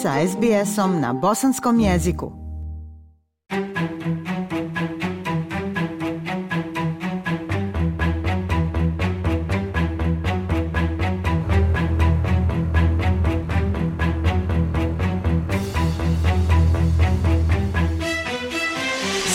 sa SBS-om na bosanskom jeziku.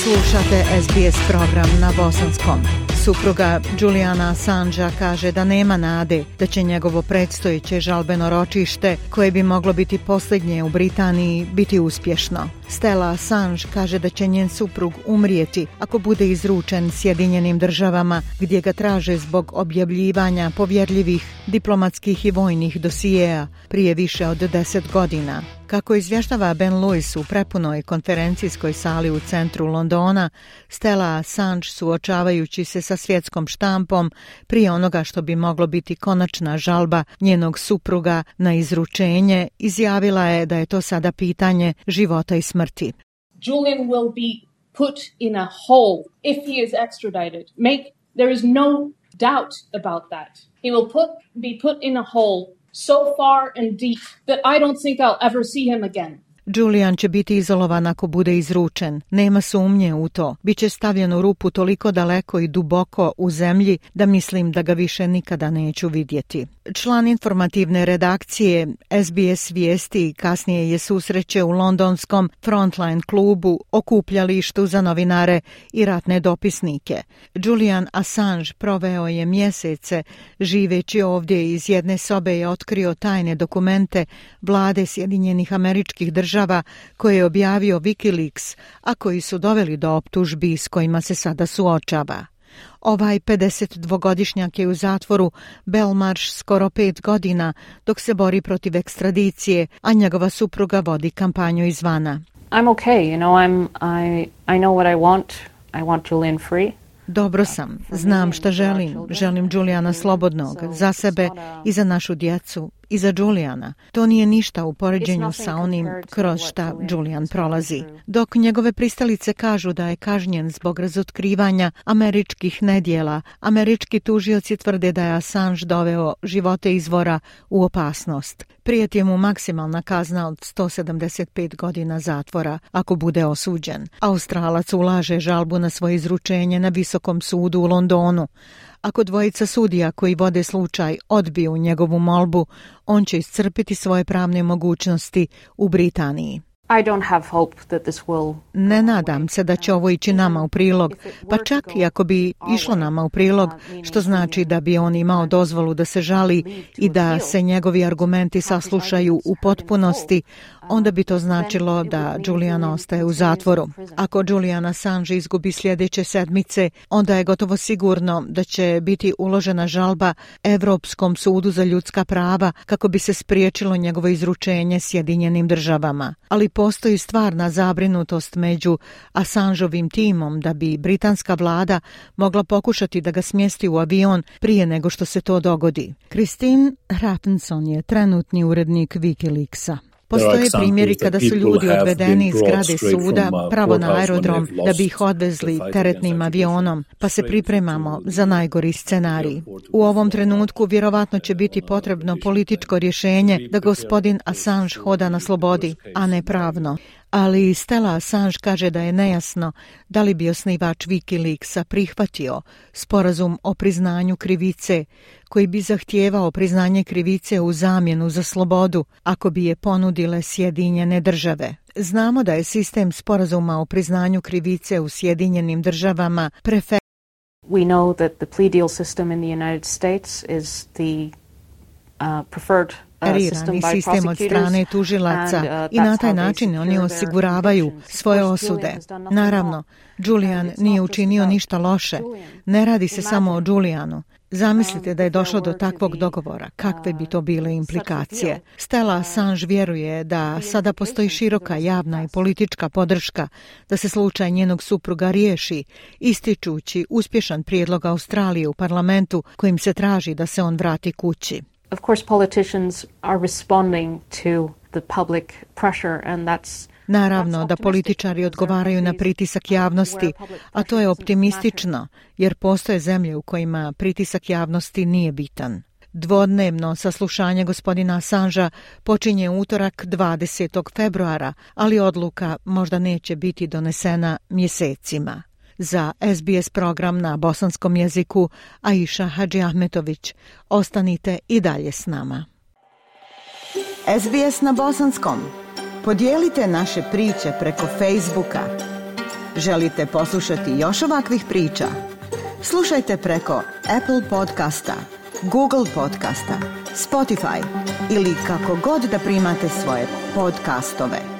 Slušate SBS program na bosanskom. Supruga Juliana Assange kaže da nema nade da će njegovo predstojeće žalbeno ročište koje bi moglo biti posljednje u Britaniji biti uspješno. Stella Assange kaže da će njen suprug umrijeti ako bude izručen Sjedinjenim državama gdje ga traže zbog objavljivanja povjerljivih diplomatskih i vojnih dosijeja prije više od deset godina. Kako izvještava Ben Lewis u prepunoj konferencijskoj sali u centru Londona, Stella Assange suočavajući se sa svjetskom štampom prije onoga što bi moglo biti konačna žalba njenog supruga na izručenje, izjavila je da je to sada pitanje života i smrti smrti. Julian will be put in a hole if he is extradited. Make there is no doubt about that. He will put be put in a hole so far and deep that I don't think I'll ever see him again. Julian će biti izolovan ako bude izručen. Nema sumnje u to. Biće stavljen u rupu toliko daleko i duboko u zemlji da mislim da ga više nikada neću vidjeti. Član informativne redakcije SBS Vijesti kasnije je susreće u londonskom Frontline klubu, okupljalištu za novinare i ratne dopisnike. Julian Assange proveo je mjesece živeći ovdje iz jedne sobe je otkrio tajne dokumente vlade Sjedinjenih američkih država država koje je objavio Wikileaks, a koji su doveli do optužbi s kojima se sada suočava. Ovaj 52-godišnjak je u zatvoru Belmarš skoro pet godina dok se bori protiv ekstradicije, a njegova supruga vodi kampanju izvana. I'm okay, you know, I'm, I, I know what I Dobro sam, znam šta želim. Želim Julijana slobodnog, za sebe i za našu djecu iza Julijana. To nije ništa u poređenju sa onim kroz šta Julian prolazi. Dok njegove pristalice kažu da je kažnjen zbog razotkrivanja američkih nedjela, američki tužioci tvrde da je Assange doveo živote izvora u opasnost. Prijeti mu maksimalna kazna od 175 godina zatvora ako bude osuđen. Australac ulaže žalbu na svoje izručenje na Visokom sudu u Londonu, ako dvojica sudija koji vode slučaj odbiju njegovu molbu, on će iscrpiti svoje pravne mogućnosti u Britaniji. I don't have hope that this will... Ne nadam se da će ovo ići nama u prilog, pa čak i ako bi išlo nama u prilog, što znači da bi on imao dozvolu da se žali i da se njegovi argumenti saslušaju u potpunosti, um, onda bi to značilo da Juliana ostaje u zatvoru. Ako Juliana Assange izgubi sljedeće sedmice, onda je gotovo sigurno da će biti uložena žalba Evropskom sudu za ljudska prava kako bi se spriječilo njegovo izručenje Sjedinjenim državama. Ali postoji stvarna zabrinutost među Assangeovim timom da bi britanska vlada mogla pokušati da ga smjesti u avion prije nego što se to dogodi. Christine Rattenson je trenutni urednik Wikileaksa. Postoje primjeri kada su ljudi odvedeni iz grade suda pravo na aerodrom da bi ih odvezli teretnim avionom, pa se pripremamo za najgori scenarij. U ovom trenutku vjerovatno će biti potrebno političko rješenje da gospodin Assange hoda na slobodi, a ne pravno ali Stella Assange kaže da je nejasno da li bi osnivač Wikileaksa prihvatio sporazum o priznanju krivice koji bi zahtijevao priznanje krivice u zamjenu za slobodu ako bi je ponudile Sjedinjene države. Znamo da je sistem sporazuma o priznanju krivice u Sjedinjenim državama prefer We know that the plea deal system in the United States is uh, preferred sistem od strane uh, tužilaca i na taj način oni osiguravaju svoje osude. Naravno, Julian nije učinio ništa loše. Ne radi se samo o Julianu. Zamislite um, da je došlo do takvog dogovora, kakve bi to bile um, implikacije. Stella uh, Assange vjeruje da sada postoji široka javna i politička podrška da se slučaj njenog supruga riješi, ističući uspješan prijedlog Australije u parlamentu kojim se traži da se on vrati kući. Of course, politicians are responding to the public pressure and that's Naravno da političari odgovaraju na pritisak javnosti, a to je optimistično, jer postoje zemlje u kojima pritisak javnosti nije bitan. Dvodnevno saslušanje gospodina Sanža počinje utorak 20. februara, ali odluka možda neće biti donesena mjesecima. Za SBS program na bosanskom jeziku Aisha Hadži Ahmetović. Ostanite i dalje s nama. SBS na bosanskom. Podijelite naše priče preko Facebooka. Želite poslušati još ovakvih priča? Slušajte preko Apple podcasta, Google podcasta, Spotify ili kako god da primate svoje podcastove.